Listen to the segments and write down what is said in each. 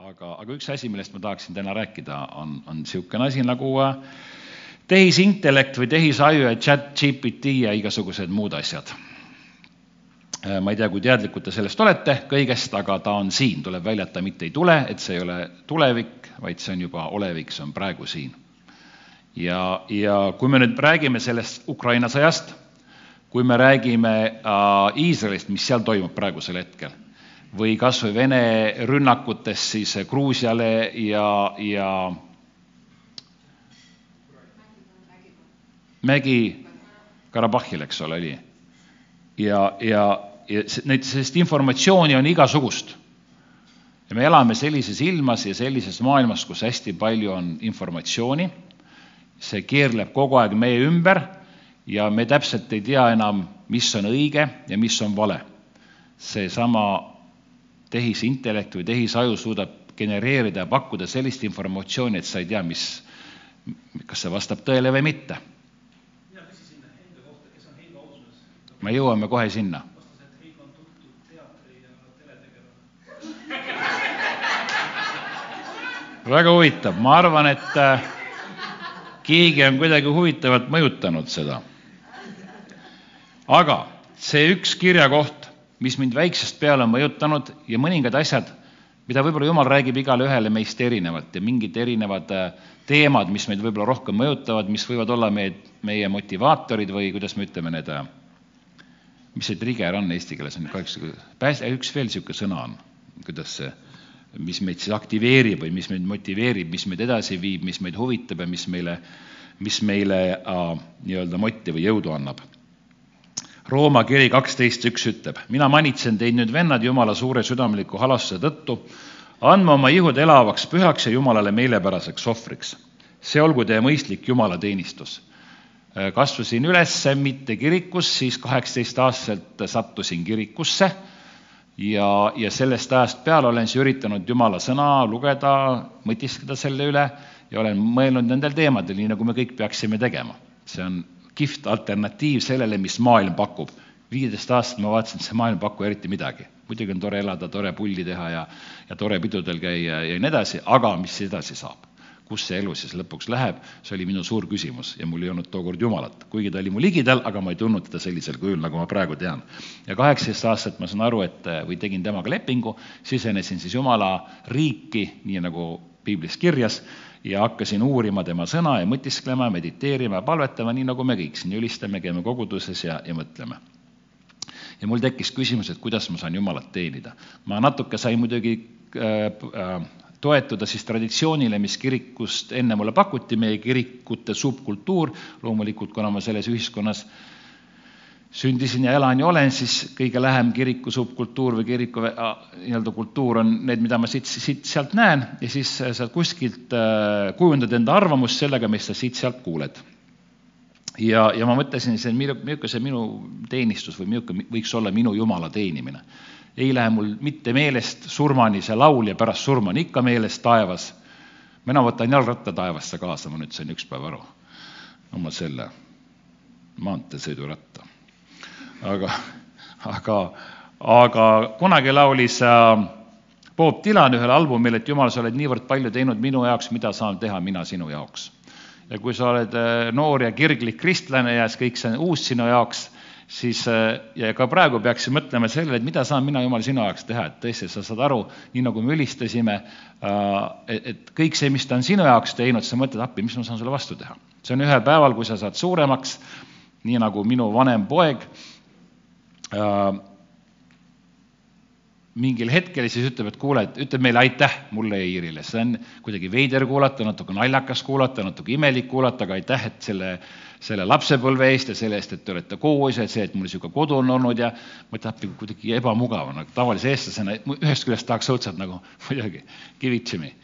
aga, aga üks asi, millest ma tahaksin täna rääkida, on, on niisugune asi nagu äh, tehisintellekt või tehisaju ja chat GPT ja igasugused muud asjad. Äh, ma ei tea, kui teadlikud te sellest olete kõigest, aga ta on siin, tuleb välja, et ta mitte ei tule, et see ei ole tulevik, vaid see on juba olevik, see on praegu siin. ja, ja kui me nüüd räägime sellest Ukraina sõjast, kui me räägime äh, Iisraelist, mis seal toimub praegusel hetkel, või kas või Vene rünnakutest siis Gruusiale ja, ja Mägi-Karabahhil, eks ole, oli. ja, ja, ja neid, sellist informatsiooni on igasugust. ja me elame sellises ilmas ja sellises maailmas, kus hästi palju on informatsiooni, see keerleb kogu aeg meie ümber ja me täpselt ei tea enam, mis on õige ja mis on vale. seesama tehisintellekt või tehisaju suudab genereerida ja pakkuda sellist informatsiooni, et sa ei tea, mis, kas see vastab tõele või mitte me jõuame kohe sinna. väga huvitav, ma arvan, et äh, keegi on kuidagi huvitavalt mõjutanud seda. aga see üks kirjakoht, mis mind väiksest peale on mõjutanud ja mõningad asjad, mida võib-olla Jumal räägib igale ühele meist erinevalt ja mingid erinevad äh, teemad, mis meid võib-olla rohkem mõjutavad, mis võivad olla meie, meie motivaatorid või kuidas me ütleme, need äh, mis see trigger on eesti keeles, on kaheksa, pääs-, üks veel niisugune sõna on, kuidas see, mis meid siis aktiveerib või mis meid motiveerib, mis meid edasi viib, mis meid huvitab ja mis meile, mis meile äh, nii-öelda motti või jõudu annab. Rooma kiri kaksteist üks ütleb, mina manitsen teid nüüd, vennad, Jumala suure südamliku halastuse tõttu, andma oma ihud elavaks pühaks ja Jumalale meelepäraseks ohvriks. see olgu teie mõistlik Jumalateenistus Äh, kasvasin üles mitte kirikus, siis kaheksateistaastaselt sattusin kirikusse ja, ja sellest ajast peale olen siis üritanud Jumala sõna lugeda, mõtiskleda selle üle ja olen mõelnud nendel teemadel, nii nagu me kõik peaksime tegema. see on kihvt alternatiiv sellele, mis maailm pakub. viieteist aastat ma vaatasin, et see maailm ei paku eriti midagi. muidugi on tore elada, tore pulli teha ja, ja tore pidudel käia ja nii edasi, aga mis edasi saab? kus see elu siis lõpuks läheb, see oli minu suur küsimus ja mul ei olnud tookord Jumalat, kuigi ta oli mu ligidal, aga ma ei tundnud teda sellisel kujul, nagu ma praegu tean. ja kaheksateist aastat ma saan aru, et või tegin temaga lepingu, sisenesin siis Jumala riiki, nii nagu piiblis kirjas, ja hakkasin uurima tema sõna ja mõtisklema, mediteerima ja palvetama, nii nagu me kõik siin ülistame, käime koguduses ja, ja mõtleme ja mul tekkis küsimus, et kuidas ma saan Jumalat teenida. ma natuke sain muidugi äh, äh, toetuda siis traditsioonile, mis kirikust enne mulle pakuti, meie kirikute subkultuur, loomulikult kuna ma selles ühiskonnas sündisin ja elan ja olen, siis kõige lähem kiriku subkultuur või kiriku nii-öelda kultuur on need, mida ma siit, siit, sealt näen ja siis sa kuskilt äh, kujundad enda arvamust sellega, mis sa siit-sealt kuuled. ja, ja ma mõtlesin, see, milline see minu teenistus või milline võiks olla minu Jumala teenimine ei lähe mul mitte meelest surmani see laul ja pärast surma on ikka meeles taevas. mina võtan jalgratta taevasse kaasa, ma nüüd sain üks päev aru. oma selle maanteesõiduratta. Aga, aga, aga kunagi laulis äh, Bob Dylan ühel albumil, et jumal, sa oled niivõrd palju teinud minu jaoks, mida saan teha mina sinu jaoks. ja kui sa oled äh, noor ja kirglik kristlane ja kõik see on uus sinu jaoks, siis äh, ja ka praegu peaksin mõtlema sellele, et mida saan mina, Jumal, sinu jaoks teha, et tõesti, sa saad aru, nii nagu me ülistasime, et kõik see, mis ta on sinu jaoks teinud, sa mõtled appi, mis ma saan sulle vastu teha. see on ühel päeval, kui sa saad suuremaks, nii nagu minu vanem poeg, mingil hetkel siis ütleb, et kuule, et ütleb meile aitäh mulle ja Iirile, see on kuidagi veider kuulata, natuke naljakas kuulata, natuke imelik kuulata, aga aitäh, et selle, selle lapsepõlve eest ja selle eest, et te olete ja see, et mul niisugune kodu on olnud ja ma appi kuidagi ebamugav on, tavalise eestlasena ühest küljest tahaks õudselt nagu muidugi, give it to me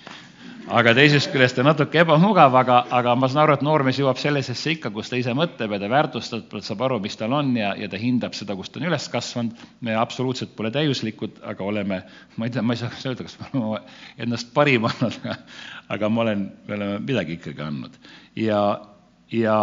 aga teisest küljest on natuke ebamugav, aga, aga ma saan aru, et noormees jõuab sellisesse ikka, kus ta ise mõtleb ja ta väärtustab, saab aru, mis tal on ja, ja ta hindab seda, kus ta on üles kasvanud. me absoluutselt pole täiuslikud, aga oleme, ma ei tea, ma ei saa öelda, kas me oleme ennast parim andnud, aga ma olen, me oleme midagi ikkagi andnud. ja, ja,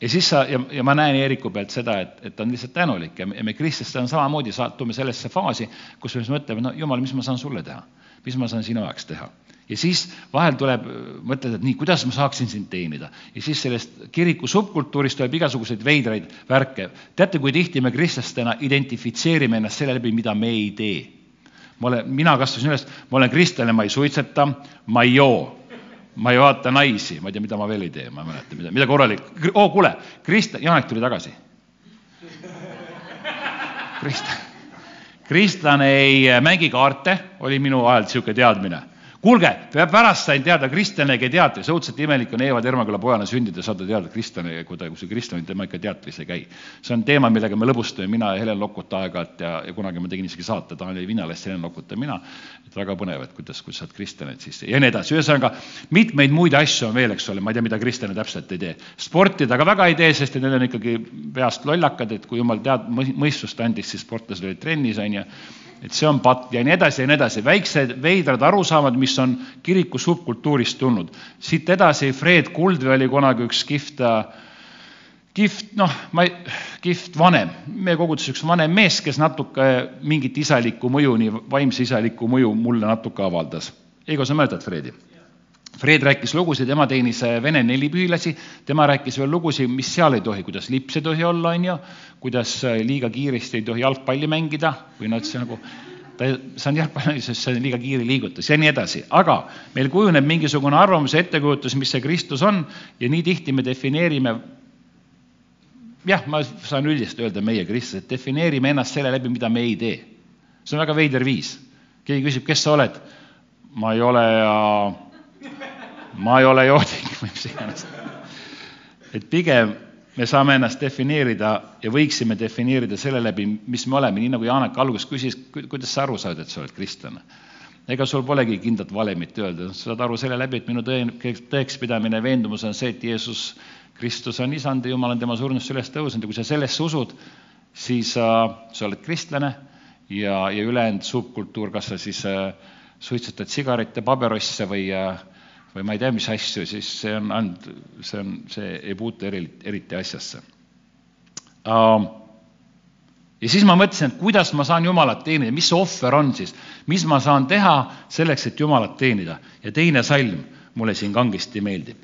ja siis sa, ja, ja ma näen Eeriku pealt seda, et, et ta on lihtsalt tänulik ja me, me kristlastena samamoodi satume sellesse faasi, kus me siis mõtleme, no jumal, mis ma saan sulle teha mis ma saan sinu jaoks teha ja siis vahel tuleb, mõtled, et nii, kuidas ma saaksin sind teenida. ja siis sellest kiriku subkultuurist tuleb igasuguseid veidraid värke. teate, kui tihti me kristlastena identifitseerime ennast selle läbi, mida me ei tee? ma olen, mina kasvasin üles, ma olen kristlane, ma ei suitseta, ma ei joo, ma ei vaata naisi, ma ei tea, mida ma veel ei tee, ma ei mäleta, mida, mida korralik, oo oh, kuule, Krist-, Janek tuli tagasi. Krist-, kristlane ei mängi kaarte, oli minu ajal niisugune teadmine kuulge, pärast sain teada Kristjani teatris, õudselt imelik on Eeva Termaküla pojana sündida, saada teada Kristjani, kui ta, kui see Kristjan, tema ikka teatris ei käi. see on teema, millega me lõbustame, mina ja Helen Lokut aeg-ajalt ja, ja kunagi ma tegin isegi saate, Taani Vinalast, Helen Lokut ja mina. et väga põnev, et kuidas, kuidas saad Kristjanit siis ja nii edasi, ühesõnaga mitmeid muid asju on veel, eks ole, ma ei tea, mida Kristjan täpselt ei tee. sporti ta ka väga ei tee, sest need on ikkagi peast lollakad, et kui jumal tead-, mõistust andis, siis sportlased olid trennis, on ju et see on patt ja nii edasi ja nii edasi, väiksed veidrad arusaamad, mis on kiriku subkultuurist tulnud. siit edasi, Fred Kuldvee oli kunagi üks kihvt, kihvt, noh, ma ei, kihvt vanem, meie koguduses üks vanem mees, kes natuke mingit isalikku mõju, nii vaimse isalikku mõju mulle natuke avaldas. Eigo, sa mäletad Fredi? Fred rääkis lugusid, tema teenis äh, vene nelipühilasi, tema rääkis veel lugusid, mis seal ei tohi, kuidas lips ei tohi olla, on ju, kuidas äh, liiga kiiresti ei tohi jalgpalli mängida noh, et see nagu, ta, see on jalgpalli, sest see on liiga kiire liigutus ja nii edasi, aga meil kujuneb mingisugune arvamus ja ettekujutus, mis see Kristus on ja nii tihti me defineerime jah, ma saan üldiselt öelda meie kristlased, defineerime ennast selle läbi, mida me ei tee. see on väga veider viis. keegi küsib, kes sa oled? ma ei ole ja ma ei ole joodik või mis iganes. et pigem me saame ennast defineerida ja võiksime defineerida selle läbi, mis me oleme, nii nagu Janek alguses küsis, kuidas sa aru saad, et sa oled kristlane? ega sul polegi kindlat valemit öelda, sa saad aru selle läbi, et minu tõe, tõekspidamine, veendumus on see, et Jeesus Kristus on isand ja Jumal on tema surnust üles tõusnud ja kui sa sellesse usud, siis äh, sa oled kristlane ja, ja ülejäänud subkultuur, kas sa siis äh, suitsetad sigarette, paberosse või äh, või ma ei tea, mis asju, siis see on ainult, see on, see ei puutu eriti, eriti asjasse. ja siis ma mõtlesin, et kuidas ma saan Jumalat teenida, mis see ohver on siis, mis ma saan teha selleks, et Jumalat teenida. ja teine salm mulle siin kangesti meeldib.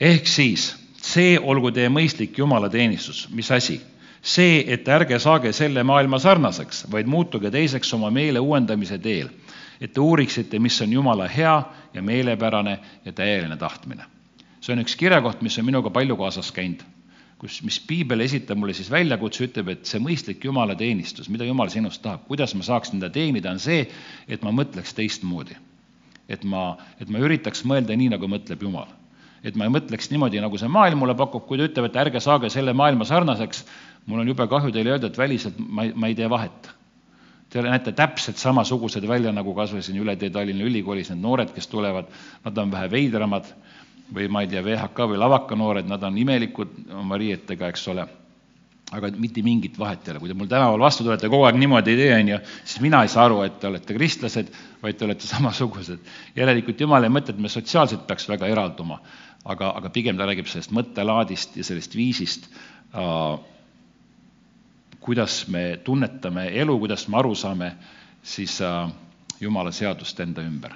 ehk siis, see olgu teie mõistlik jumalateenistus, mis asi? see, et ärge saage selle maailma sarnaseks, vaid muutuge teiseks oma meele uuendamise teel et te uuriksite, mis on Jumala hea ja meelepärane ja täieline tahtmine. see on üks kirjakoht, mis on minuga palju kaasas käinud, kus, mis piibel esitab mulle siis väljakutse, ütleb, et see mõistlik Jumala teenistus, mida Jumal sinust tahab, kuidas ma saaksin teda teenida, on see, et ma mõtleks teistmoodi. et ma, et ma üritaks mõelda nii, nagu mõtleb Jumal et ma ei mõtleks niimoodi, nagu see maailm mulle pakub, kui ta ütleb, et ärge saage selle maailma sarnaseks, mul on jube kahju teile öelda, et väliselt ma ei, ma ei tee vahet Te näete täpselt samasugused välja, nagu kas või siin üle tee Tallinna Ülikoolis need noored, kes tulevad, nad on vähe veidramad või ma ei tea, VHK või lavakanoored, nad on imelikud oma riietega, eks ole. aga mitte mingit vahet ei ole, kui te mul tänaval vastu tulete, kogu aeg niimoodi ei tee, on ju, siis mina ei saa aru, et te olete kristlased, vaid te olete samasugused. järelikult Jumal ei mõtle, et me sotsiaalselt peaks väga eralduma, aga, aga pigem ta räägib sellest mõttelaadist ja sellest viisist äh, kuidas me tunnetame elu, kuidas me aru saame siis äh, Jumala seadust enda ümber.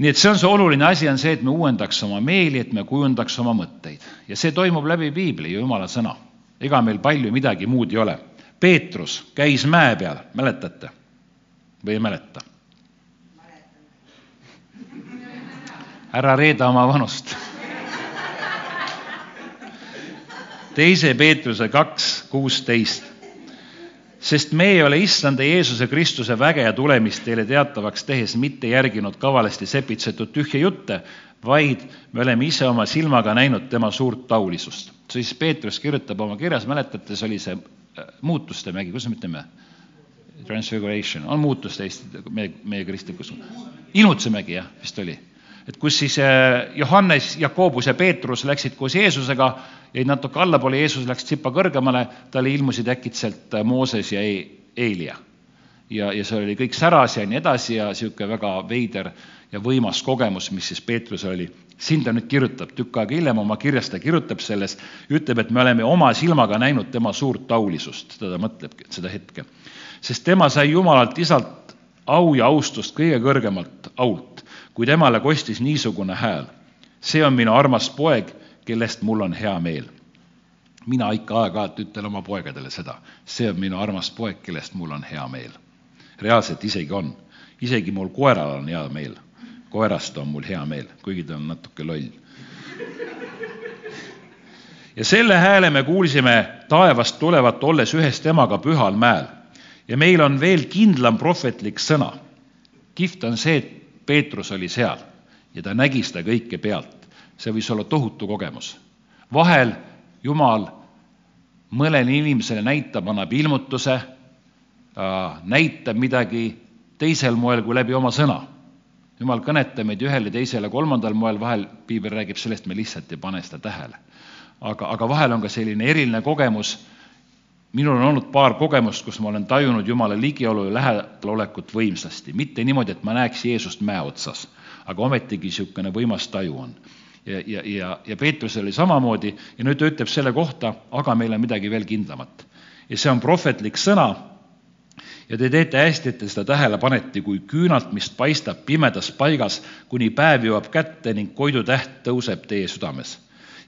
nii et see on see oluline asi, on see, et me uuendaks oma meeli, et me kujundaks oma mõtteid ja see toimub läbi piibli ja Jumala sõna. ega meil palju midagi muud ei ole. Peetrus käis mäe peal, mäletate või ei mäleta? ära reeda oma vanust teise Peetruse kaks kuusteist. sest me ei ole issanda Jeesuse Kristuse väge ja tulemist teile teatavaks tehes mitte järginud kavalasti sepitsetud tühje jutte, vaid me oleme ise oma silmaga näinud tema suurt taulisust. siis Peetrus kirjutab oma kirjas, mäletate, see oli see äh, muutuste mägi, kuidas me ütleme? Transfiguration, on muutuste Eesti, meie, meie kristlikus, ilmutuse mägi jah, vist oli et kus siis äh, Johannes, Jakobus ja Peetrus läksid koos Jeesusega, jäid natuke allapoole, Jeesus läks tsipa kõrgemale, talle ilmusid äkitselt äh, Mooses ja e-, Eelia. ja, ja seal oli kõik säras ja nii edasi ja niisugune väga veider ja võimas kogemus, mis siis Peetrusel oli. siin ta nüüd kirjutab, tükk aega hiljem oma kirjas ta kirjutab selles, ütleb, et me oleme oma silmaga näinud tema suurt taulisust, teda mõtlebki seda hetke. sest tema sai Jumalalt isalt au ja austust kõige kõrgemalt ault, kui temale kostis niisugune hääl. see on minu armas poeg, kellest mul on hea meel. mina ikka aeg-ajalt ütlen oma poegadele seda, see on minu armas poeg, kellest mul on hea meel. reaalselt isegi on, isegi mul koeral on hea meel. koerast on mul hea meel, kuigi ta on natuke loll ja selle hääle me kuulsime taevast tulevat, olles ühes temaga pühal mäel. ja meil on veel kindlam prohvetlik sõna. kihvt on see, et Peetrus oli seal ja ta nägi seda kõike pealt. see võis olla tohutu kogemus. vahel Jumal mõnele inimesele näitab, annab ilmutuse, näitab midagi teisel moel kui läbi oma sõna. Jumal kõnetab meid ühel ja teisel ja kolmandal moel, vahel piibel räägib sellest, me lihtsalt ei pane seda tähele aga, aga vahel on ka selline eriline kogemus, minul on olnud paar kogemust, kus ma olen tajunud Jumala ligiolu ja lähedalolekut võimsasti, mitte niimoodi, et ma näeks Jeesust mäe otsas, aga ometigi niisugune võimas taju on. ja, ja, ja, ja Peetrusel oli samamoodi ja nüüd ta ütleb selle kohta, aga meil on midagi veel kindlamat. ja see on prohvetlik sõna ja te teete hästi, et te seda tähele panete, kui küünalt, mis paistab pimedas paigas, kuni päev jõuab kätte ning Koidu täht tõuseb teie südames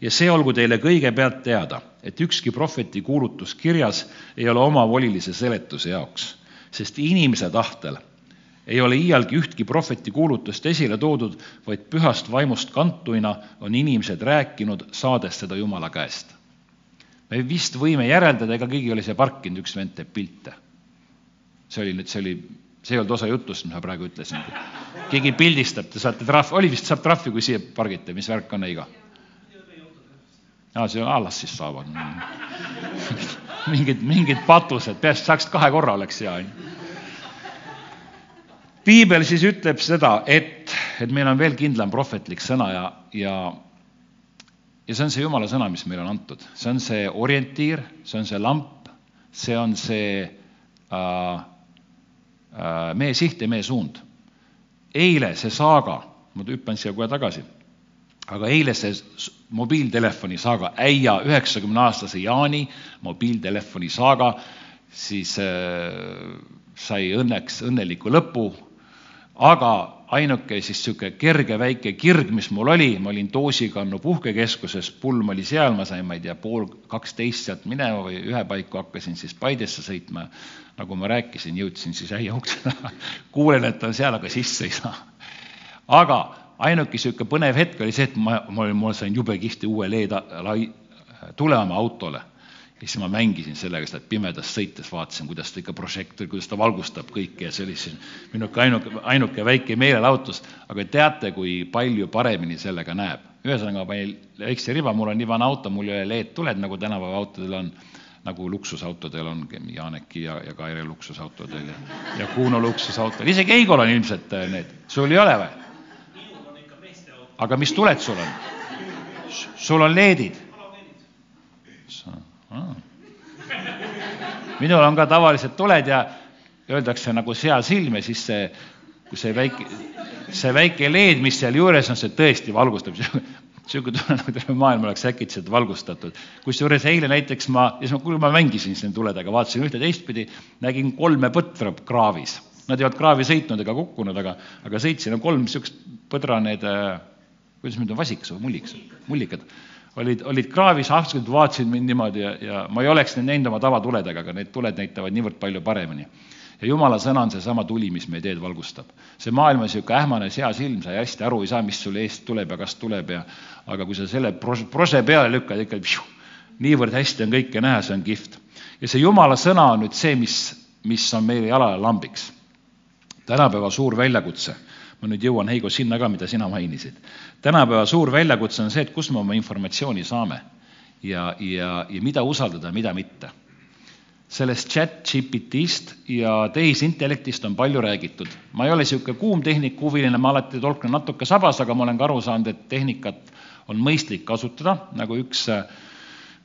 ja see olgu teile kõigepealt teada, et ükski prohveti kuulutus kirjas ei ole omavolilise seletuse jaoks, sest inimese tahtel ei ole iialgi ühtki prohveti kuulutust esile toodud, vaid pühast vaimust kantuina on inimesed rääkinud, saades seda Jumala käest. me vist võime järeldada, ega keegi ei ole siia parkinud, üks vend teeb pilte. see oli nüüd, see oli, see ei olnud osa jutust, mis ma praegu ütlesin. keegi pildistab, te saate trahvi, oli vist, saab trahvi, kui siia pargite, mis värk on, Eigo? Aa, see on alles siis saavad. mingid, mingid patused, peaasi, et saaks kahe korra, oleks hea, piibel siis ütleb seda, et, et meil on veel kindlam prohvetlik sõna ja, ja ja see on see Jumala sõna, mis meile on antud, see on see orientiir, see on see lamp, see on see äh, äh, meie siht ja meie suund. eile see saaga, ma hüppan siia kohe tagasi aga eile see mobiiltelefoni saaga, äia üheksakümne aastase Jaani mobiiltelefoni saaga, siis äh, sai õnneks õnneliku lõpu, aga ainuke siis niisugune kerge väike kirg, mis mul oli, ma olin Doosikannu puhkekeskuses, pulm oli seal, ma sain, ma ei tea, pool kaksteist sealt minema või ühe paiku hakkasin siis Paidesse sõitma. nagu ma rääkisin, jõudsin siis äia ukse taha, kuulen, et on seal, aga sisse ei saa. aga ainuke niisugune põnev hetk oli see, et ma, ma, ma sain jube kihvti uue LED lai, tule oma autole. ja siis ma mängisin sellega seda pimedas sõites, vaatasin, kuidas ta ikka prožektor, kuidas ta valgustab kõike ja see oli siis minu ainuke, ainuke väike meelelahutus, aga teate, kui palju paremini sellega näeb. ühesõnaga, ma panin väikse riba, mul on nii vana auto, mul ei ole LED-tuled, nagu tänapäeva autodel on nagu luksusautodel on, Janeki ja, ja Kaire luksusautodel ja, ja Kuno luksusautodel, isegi Eigol on ilmselt äh, need, sul ei ole või? Aga mis tuled sul on? sul on leedid? minul on ka tavaliselt tuled ja öeldakse nagu seasilm ja siis see, kui see väike, see väike leed, mis seal juures on, see tõesti valgustab. niisugune tunne, nagu terve maailm oleks äkitselt valgustatud. kusjuures eile näiteks ma, siis ma, kui ma mängisin siin tuledega, vaatasin ühte teistpidi, nägin kolme põtra kraavis. Nad ei olnud kraavi sõitnud ega kukkunud, aga, aga sõitsin, kolm niisugust põdra need äh, kuidas ma ütlen, vasikas või mullikas, mullikad, olid, olid kraavis, ahtasid, vaatasid mind niimoodi ja, ja ma ei oleks neid näinud oma tavatuledega, aga need tuled näitavad niivõrd palju paremini. ja jumala sõna on seesama tuli, mis meie teed valgustab. see maailm on niisugune ähmane seasilm, sa hästi aru ei saa, mis sul eest tuleb ja kas tuleb ja aga kui sa selle prose, prose peale lükkad, ikka pšu, niivõrd hästi on kõike näha, see on kihvt. ja see jumala sõna on nüüd see, mis, mis on meile jalale lambiks. tänapäeva suur väljakutse ma nüüd jõuan, Heigo, sinna ka, mida sina mainisid. tänapäeva suur väljakutse on see, et kust me oma informatsiooni saame ja, ja, ja mida usaldada, mida mitte. sellest chat GPT-st ja tehisintellektist on palju räägitud. ma ei ole niisugune kuum tehnikahuviline, ma alati tolkan natuke sabas, aga ma olen ka aru saanud, et tehnikat on mõistlik kasutada, nagu üks äh,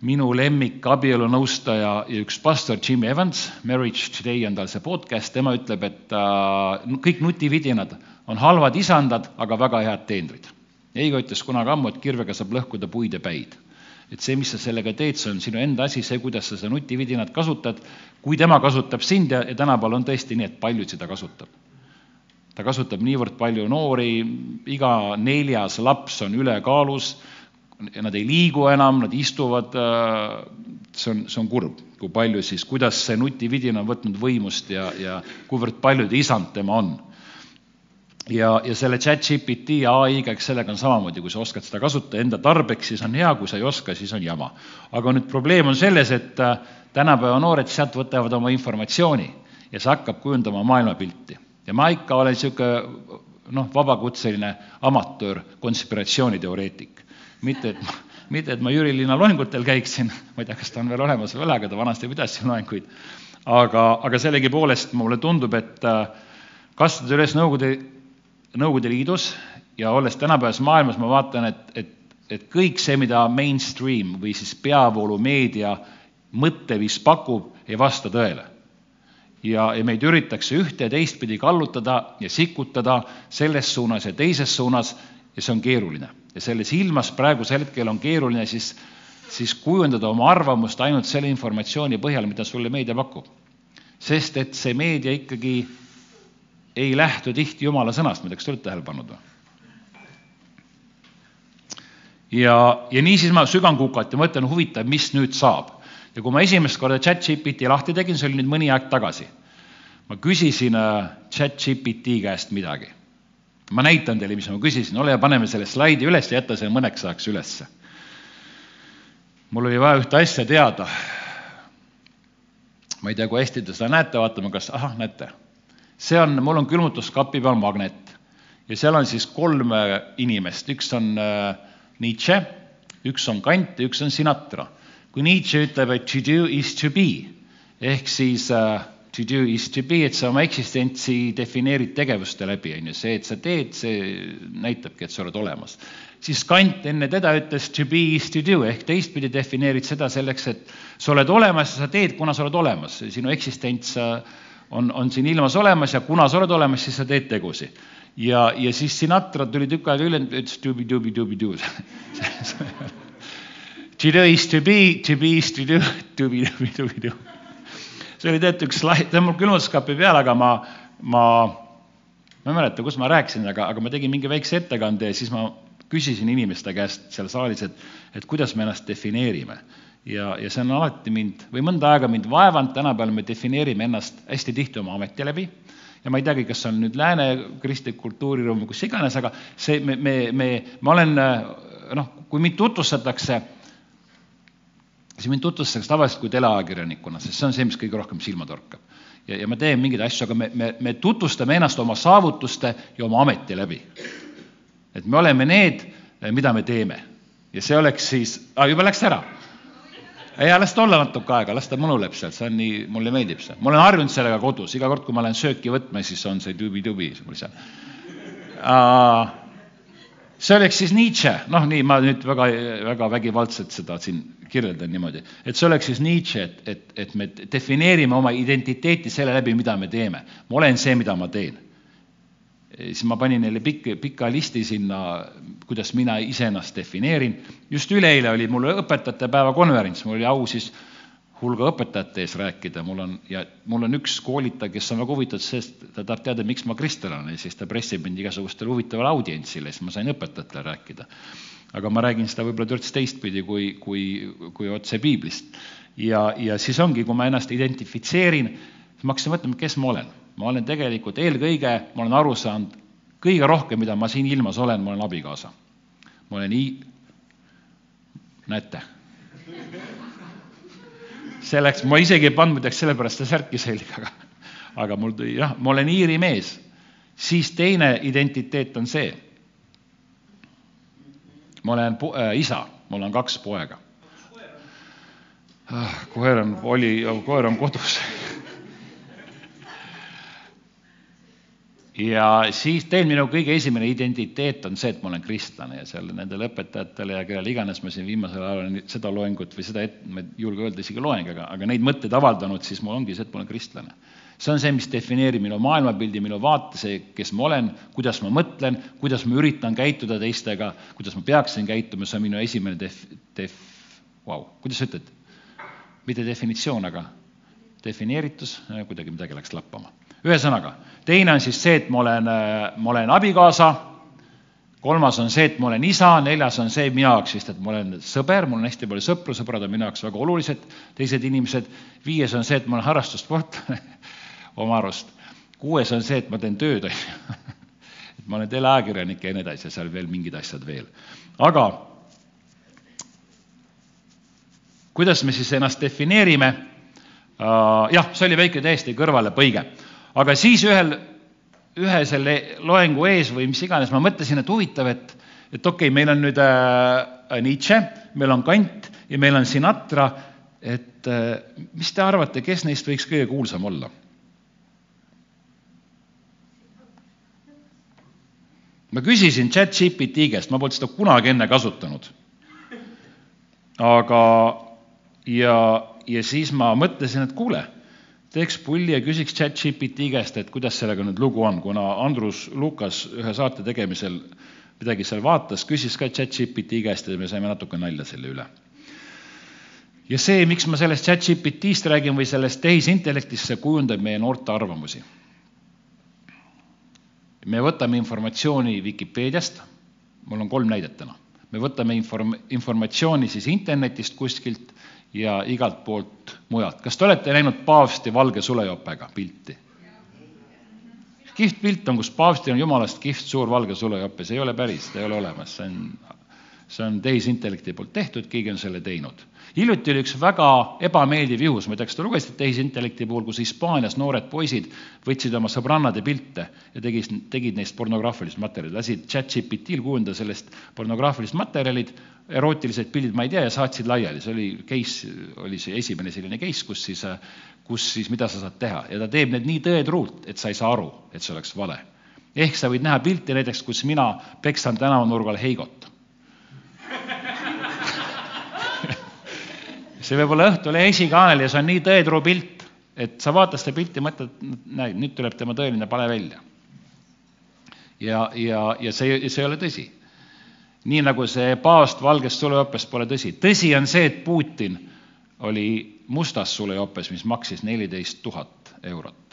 minu lemmik abielunõustaja ja üks pastor Jimmy Evans, Marriage Today on tal see podcast, tema ütleb, et äh, kõik nutividinad on halvad isandad, aga väga head teenrid. Heigo ütles kunagi ammu, et kirvega saab lõhkuda puid ja päid. et see, mis sa sellega teed, see on sinu enda asi, see, kuidas sa seda nutividinat kasutad, kui tema kasutab sind ja, ja tänapäeval on tõesti nii, et paljud seda kasutab. ta kasutab niivõrd palju noori, iga neljas laps on ülekaalus, nad ei liigu enam, nad istuvad, see on, see on kurb, kui palju siis, kuidas see nutividin on võtnud võimust ja, ja kuivõrd palju ta isand tema on ja, ja selle chat-GPT ai-ga, eks sellega on samamoodi, kui sa oskad seda kasutada enda tarbeks, siis on hea, kui sa ei oska, siis on jama. aga nüüd probleem on selles, et äh, tänapäeva noored sealt võtavad oma informatsiooni ja see hakkab kujundama maailmapilti. ja ma ikka olen niisugune noh, vabakutseline amatöör, konspiratsiooniteoreetik. mitte, et mitte, et ma Jüri Linna loengutel käiksin, ma ei tea, kas ta on veel olemas või ei ole, aga ta vanasti pidas siin loenguid, aga, aga sellegipoolest mulle tundub, et äh, kasvada üles Nõukogude Nõukogude Liidus ja olles tänapäevases maailmas, ma vaatan, et, et, et kõik see, mida mainstream või siis peavoolumeedia mõtteviis pakub, ei vasta tõele. ja, ja meid üritatakse ühte ja teistpidi kallutada ja sikutada selles suunas ja teises suunas ja see on keeruline. ja selles ilmas praegusel hetkel on keeruline siis, siis kujundada oma arvamust ainult selle informatsiooni põhjal, mida sulle meedia pakub. sest et see meedia ikkagi ei lähtu tihti jumala sõnast, kas te olete tähele pannud või? ja, ja niisiis ma sügan kukalt ja mõtlen, huvitav, mis nüüd saab. ja kui ma esimest korda chat-GPT lahti tegin, see oli nüüd mõni aeg tagasi, ma küsisin äh, chat-GPT käest midagi. ma näitan teile, mis ma küsisin, ole hea, paneme selle slaidi üles ja jäta see mõneks ajaks ülesse. mul oli vaja ühte asja teada. ma ei tea, kui hästi te seda näete, vaatame, kas, ahah, näete see on, mul on külmutuskapi peal magnet ja seal on siis kolm äh, inimest, üks on äh, Nietzsche, üks on Kant ja üks on Sinatra. kui Nietzsche ütleb, et to do is to be ehk siis uh, to do is to be, et sa oma eksistentsi defineerid tegevuste läbi, on ju, see, et sa teed, see näitabki, et sa oled olemas. siis Kant enne teda ütles to be is to do ehk teistpidi defineerid seda selleks, et sa oled olemas ja sa teed, kuna sa oled olemas, sinu eksistents on, on siin ilmas olemas ja kuna sa oled olemas, siis sa teed tegusid. ja, ja siis Sinatra tuli tükk aega üle, ütles tubi-tubi-tubi-tuu. To do is to be, to be is to do, tubi-tubi-tubi-tuu. see oli tegelikult üks slaid, see on mul külmutuskapi peal, aga ma, ma, ma ei mäleta, kus ma rääkisin, aga, aga ma tegin mingi väikse ettekande ja siis ma küsisin inimeste käest seal saalis, et, et kuidas me ennast defineerime ja, ja see on alati mind või mõnda aega mind vaevanud, tänapäeval me defineerime ennast hästi tihti oma ameti läbi ja ma ei teagi, kas see on nüüd lääne kristlik kultuuriruum või kus iganes, aga see, me, me, me, ma olen noh, kui mind tutvustatakse, siis mind tutvustatakse tavaliselt kui teleajakirjanikuna, sest see on see, mis kõige rohkem silma torkab. ja, ja ma teen mingeid asju, aga me, me, me tutvustame ennast oma saavutuste ja oma ameti läbi. et me oleme need, mida me teeme. ja see oleks siis ah,, juba läks ära ja las ta olla natuke aega, las ta munuleb seal, see on nii, mulle meeldib see. ma olen harjunud sellega kodus, iga kord, kui ma lähen sööki võtma, siis on see tubi-tubi mul seal. see oleks siis Nietzsche, noh, nii ma nüüd väga, väga vägivaldselt seda siin kirjeldan niimoodi, et see oleks siis Nietzsche, et, et, et me defineerime oma identiteeti selle läbi, mida me teeme. ma olen see, mida ma teen siis ma panin neile pikk, pika listi sinna, kuidas mina iseennast defineerin. just üleeile oli mul õpetajate päeva konverents, mul oli au siis hulga õpetajate ees rääkida, mul on, ja mul on üks koolitaja, kes on väga huvitatud sellest, ta tahab teada, miks ma kristlane siis ta pressib mind igasugustele huvitavale audientsile, siis ma sain õpetajatele rääkida. aga ma räägin seda võib-olla törts teistpidi kui, kui, kui otse piiblist. ja, ja siis ongi, kui ma ennast identifitseerin, siis ma hakkasin mõtlema, kes ma olen ma olen tegelikult eelkõige, ma olen aru saanud, kõige rohkem, mida ma siin ilmas olen, ma olen abikaasa. ma olen i-, näete. selleks, ma isegi ei pannud muideks sellepärast seda särki selga, aga, aga mul tuli, jah, ma olen Iiri mees. siis teine identiteet on see. ma olen pu-, äh, isa, mul on kaks poega. Ah, koer on, oli, koer on kodus ja siis teil minu kõige esimene identiteet on see, et ma olen kristlane ja seal nendele õpetajatele ja kellele iganes ma siin viimasel ajal olen seda loengut või seda, ma ei julge öelda isegi loeng, aga, aga neid mõtteid avaldanud, siis mul ongi see, et ma olen kristlane. see on see, mis defineerib minu maailmapildi, minu vaate, see, kes ma olen, kuidas ma mõtlen, kuidas ma üritan käituda teistega, kuidas ma peaksin käituma, see on minu esimene def-, def-, vau, kuidas sa ütled? mitte definitsioon, aga defineeritus, kuidagi midagi läks lappama ühesõnaga, teine on siis see, et ma olen, ma olen abikaasa, kolmas on see, et ma olen isa, neljas on see minu jaoks vist, et ma olen sõber, mul on hästi palju sõpru, sõbrad on minu jaoks väga olulised, teised inimesed, viies on see, et ma olen harrastussportlane oma arust, kuues on see, et ma teen tööd, on ju. et ma olen teleajakirjanik ja nii edasi ja seal veel mingid asjad veel. aga kuidas me siis ennast defineerime? jah, see oli väike täiesti kõrvalepõige, aga siis ühel, ühe selle loengu ees või mis iganes, ma mõtlesin, et huvitav, et, et okei okay,, meil on nüüd äh, Nietzsche, meil on Kant ja meil on Sinatra, et äh, mis te arvate, kes neist võiks kõige kuulsam olla? ma küsisin chat-GPT käest, ma polnud seda kunagi enne kasutanud. aga ja, ja siis ma mõtlesin, et kuule, teeks pulli ja küsiks chat-GPT käest, et kuidas sellega nüüd lugu on, kuna Andrus Lukas ühe saate tegemisel midagi seal vaatas, küsis ka chat-GPT käest ja me saime natuke nalja selle üle. ja see, miks ma sellest chat-GPT-st räägin või sellest tehisintellektist, see kujundab meie noorte arvamusi. me võtame informatsiooni Vikipeediast, mul on kolm näidet täna, me võtame inform-, informatsiooni siis internetist kuskilt ja igalt poolt mujalt. kas te olete näinud paavsti valge sulejopega pilti? kihvt pilt on, kus paavstil on jumalast kihvt suur valge sulejope, see ei ole päris, seda ei ole olemas, see on, see on tehisintellekti poolt tehtud, keegi on selle teinud. Hiljuti oli üks väga ebameeldiv juhus, ma ei tea, kas te lugesite tehisintellekti puhul, kus Hispaanias noored poisid võtsid oma sõbrannade pilte ja tegid, tegid neist pornograafilist materjali, lasid chat-GPT-l kujundada sellest pornograafilised materjalid, erootilised pildid, ma ei tea, ja saatsid laiali, see oli case, oli see esimene selline case, kus siis, kus siis, mida sa saad teha ja ta teeb need nii tõetruult, et sa ei saa aru, et see oleks vale. ehk sa võid näha pilti näiteks, kus mina peksan tänavanurgal Heigot. See võib olla Õhtulehe esikaanel ja see on nii tõetruu pilt, et sa vaatad seda pilti, mõtled, näed, nüüd tuleb tema tõeline pale välja. ja, ja, ja see, see ei ole tõsi nii nagu see paavst valgest sulejopest pole tõsi. tõsi on see, et Putin oli mustas sulejopes, mis maksis neliteist tuhat eurot.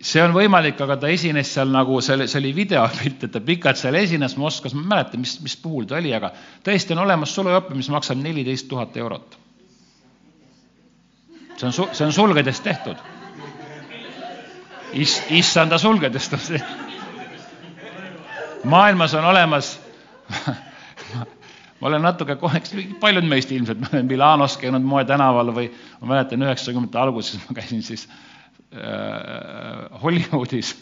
See on võimalik, aga ta esines seal nagu, selle, see oli videopilt, et ta pikalt seal esines Moskvas, ma ei mäleta, mis, mis puhul ta oli, aga tõesti on olemas sulejope, mis maksab neliteist tuhat eurot. see on, see on sulgedest tehtud Is-, issanda sulgedest on see. maailmas on olemas ma olen natuke koheks, paljud meist ilmselt, ma olen Milanos käinud moetänaval või ma mäletan üheksakümnendate alguses ma käisin siis äh, Hollywoodis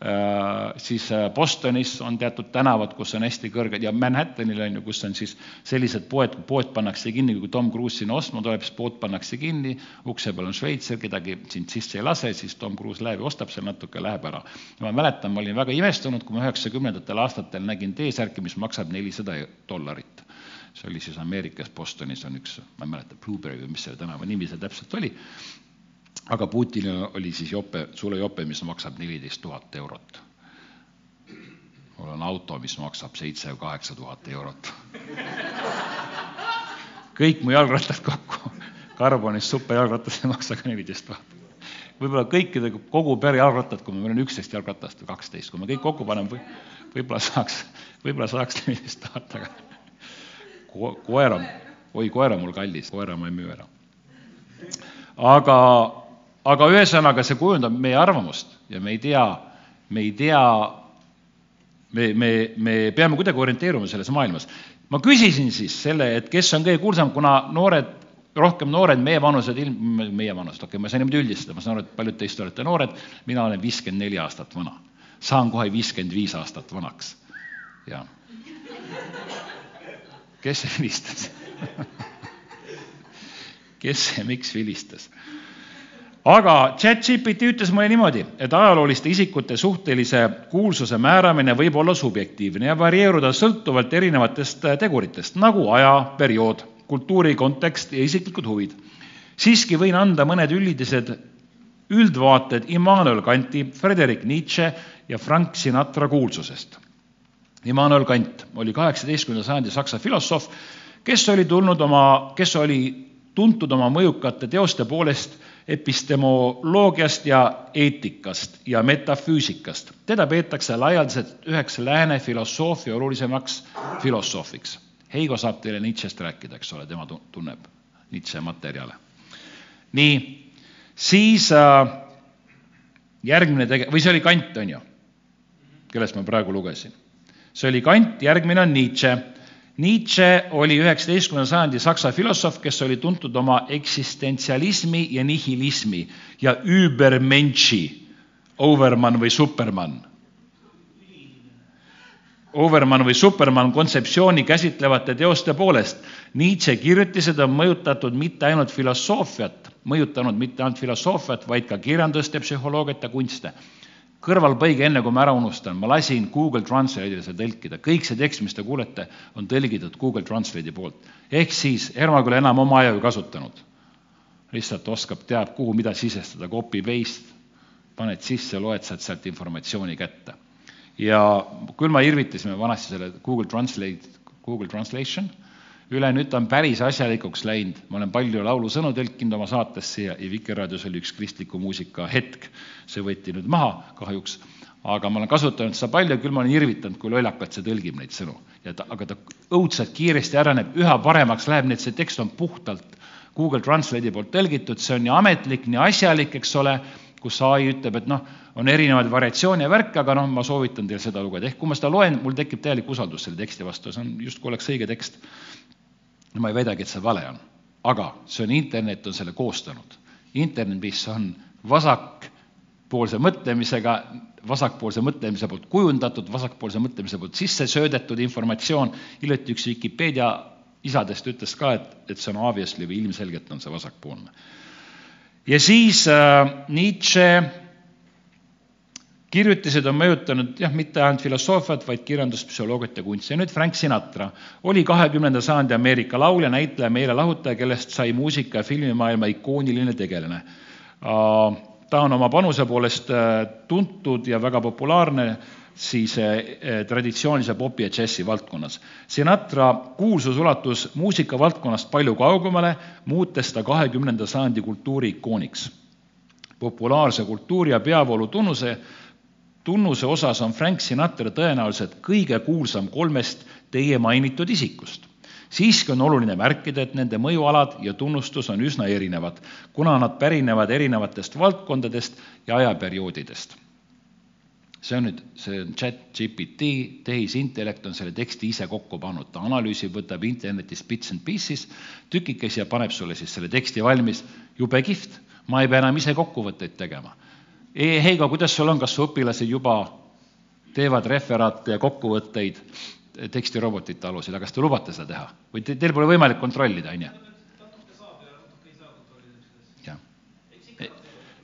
Äh, siis äh, Bostonis on teatud tänavad, kus on hästi kõrged ja Manhattanil on ju, kus on siis sellised poed, pood pannakse kinni, kui Tom Cruise sinna ostma tuleb, siis pood pannakse kinni, ukse peal on šveitser, kedagi sind sisse ei lase, siis Tom Cruise läheb ja ostab seal natuke, läheb ära. ma mäletan, ma olin väga imestunud, kui ma üheksakümnendatel aastatel nägin T-särki, mis maksab nelisada dollarit see oli siis Ameerikas, Bostonis on üks, ma ei mäleta, Blueberry või mis selle tänava nimi seal täpselt oli, aga Putinil oli siis jope, sulejope, mis maksab neliteist tuhat eurot. mul on auto, mis maksab seitse või kaheksa tuhat eurot. kõik mu jalgrattad kokku, karbonist superjalgratas ei maksa ka neliteist tuhat. võib-olla kõikide, kogu pere jalgrattad, kui meil on üksteist jalgratast või kaksteist, kui me kõik kokku paneme või, võib-olla saaks, võib-olla saaks neliteist tuhat, aga ko koera, oi, koera mul kallis, koera ma ei müü ära. aga aga ühesõnaga, see kujundab meie arvamust ja me ei tea, me ei tea, me, me, me peame kuidagi orienteeruma selles maailmas. ma küsisin siis selle, et kes on kõige kuulsam, kuna noored, rohkem noored, meie vanused, ilm-, meie vanused, okei okay,, ma saa niimoodi üldistada, ma saan aru, et paljud teist olete noored, mina olen viiskümmend neli aastat vana. saan kohe viiskümmend viis aastat vanaks. jah. kes see vilistas kes see, miks vilistas? Aga chat-GPT ütles mulle niimoodi, et ajalooliste isikute suhtelise kuulsuse määramine võib olla subjektiivne ja varieeruda sõltuvalt erinevatest teguritest, nagu aja, periood, kultuuri kontekst ja isiklikud huvid. siiski võin anda mõned üldised üldvaated Immanuel Kanti, Friedrich Nietzsche ja Frank Sinatra kuulsusest. Immanuel Kant oli kaheksateistkümnenda sajandi saksa filosoof, kes oli tulnud oma, kes oli tuntud oma mõjukate teoste poolest epistemoloogiast ja eetikast ja metafüüsikast. teda peetakse laialdaselt üheks lääne filosoofia olulisemaks filosoofiks. Heigo saab teile Nietzsche'st rääkida, eks ole, tema tunneb Nietzsche materjale. nii, siis äh, järgmine tege-, või see oli Kant, on ju, kellest ma praegu lugesin. see oli Kant, järgmine on Nietzsche Nietzsche oli üheksateistkümnenda sajandi saksa filosoof, kes oli tuntud oma eksistentsialismi ja nihilismi ja übermenši, overman või superman. Overman või superman kontseptsiooni käsitlevate teoste poolest. Nietzsche kirjutised on mõjutatud mitte ainult filosoofiat, mõjutanud mitte ainult filosoofiat, vaid ka kirjandust ja psühholoogiat ja kunste kõrvalpõige, enne kui ma ära unustan, ma lasin Google Translate'ile seda tõlkida, kõik see tekst, mis te kuulete, on tõlgitud Google Translate'i poolt. ehk siis Ermaküla enam oma aju ei kasutanud. lihtsalt oskab, teab, kuhu mida sisestada, copy paste, paned sisse, loed sealt sealt informatsiooni kätte. ja küll ma irvitasime vanasti selle Google Translate, Google Translation üle, nüüd ta on päris asjalikuks läinud, ma olen palju laulusõnu tõlkinud oma saatesse ja, ja Vikerraadios oli üks kristliku muusika hetk, see võeti nüüd maha kahjuks, aga ma olen kasutanud seda palju, küll ma olen irvitanud, kui lollakalt see tõlgib neid sõnu. ja ta, aga ta õudselt kiiresti areneb, üha paremaks läheb, nii et see tekst on puhtalt Google Translate'i poolt tõlgitud, see on nii ametlik, nii asjalik, eks ole, kus ai ütleb, et noh, on erinevaid variatsioone ja värke, aga noh, ma soovitan teil seda lugeda, ehk kui ma seda loen, mul tekib täielik usaldus selle teksti vastu, see on justkui oleks õige tekst ma ei väidagi, et see vale on, aga see on, internet on selle koostanud. internet, mis on vasakpoolse mõtlemisega, vasakpoolse mõtlemise poolt kujundatud, vasakpoolse mõtlemise poolt sisse söödetud informatsioon, hiljuti üks Vikipeedia isadest ütles ka, et, et see on obviously või ilmselgelt on see vasakpoolne. ja siis äh, Nietzsche kirjutised on mõjutanud jah, mitte ainult filosoofiat, vaid kirjandust, psühholoogiat ja kunsti. ja nüüd Frank Sinatra oli kahekümnenda sajandi Ameerika laulja, näitleja, meelelahutaja, kellest sai muusika ja filmimaailma ikooniline tegelane. ta on oma panuse poolest äh, tuntud ja väga populaarne siis äh, traditsioonilise popi ja džässi valdkonnas. Sinatra kuulsus ulatus muusikavaldkonnast palju kaugemale, muutes ta kahekümnenda sajandi kultuuri ikooniks populaarse kultuuri ja peavoolu tunnuse tunnuse osas on Frank Sinatra tõenäoliselt kõige kuulsam kolmest teie mainitud isikust. siiski on oluline märkida, et nende mõjualad ja tunnustus on üsna erinevad, kuna nad pärinevad erinevatest valdkondadest ja ajaperioodidest. see on nüüd, see on chat GPT, tehisintellekt on selle teksti ise kokku pannud, ta analüüsib, võtab internetist bits and pieces, tükikesi ja paneb sulle siis selle teksti valmis, jube kihvt, ma ei pea enam ise kokkuvõtteid tegema Heigo, kuidas sul on, kas su õpilased juba teevad referaate ja kokkuvõtteid tekstirobotite alusel, aga kas te lubate seda teha? Või te, teil pole võimalik kontrollida, on ju?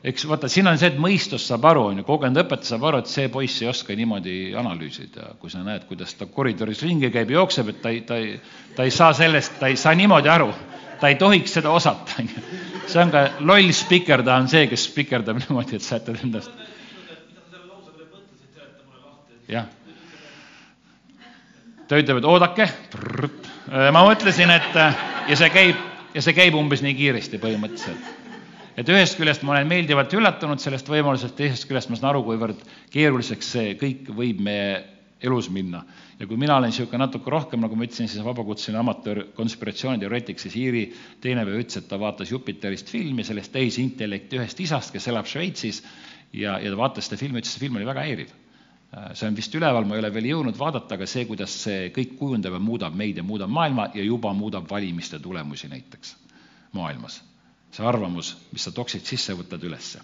eks vaata, siin on see, et mõistus saab aru, on ju, kogenud õpetaja saab aru, et see poiss ei oska niimoodi analüüsida, kui sa näed, kuidas ta koridoris ringi käib, jookseb, et ta ei, ta ei, ta ei saa sellest, ta ei saa niimoodi aru, ta ei tohiks seda osata, on ju see on ka loll spikerdaja on see, kes spikerdab niimoodi, et sa jätad endast. jah. ta ütleb, et oodake. ma mõtlesin, et ja see käib ja see käib umbes nii kiiresti põhimõtteliselt. et ühest küljest ma olen meeldivalt üllatunud sellest võimalusest, teisest küljest ma saan aru, kuivõrd keeruliseks see kõik võib meie elus minna. ja kui mina olen niisugune natuke rohkem, nagu ma ütlesin, siis vabakutseline amatöör, konspiratsiooniteoreetik, siis Iiri teine päev ütles, et ta vaatas Jupiterist filmi sellest tehisintellekti ühest isast, kes elab Šveitsis ja, ja ta vaatas seda filmi, ütles, see film oli väga häiriv. see on vist üleval, ma ei ole veel jõudnud vaadata, aga see, kuidas see kõik kujundab ja muudab meid ja muudab maailma ja juba muudab valimiste tulemusi näiteks maailmas. see arvamus, mis sa toksid sisse, võtad ülesse.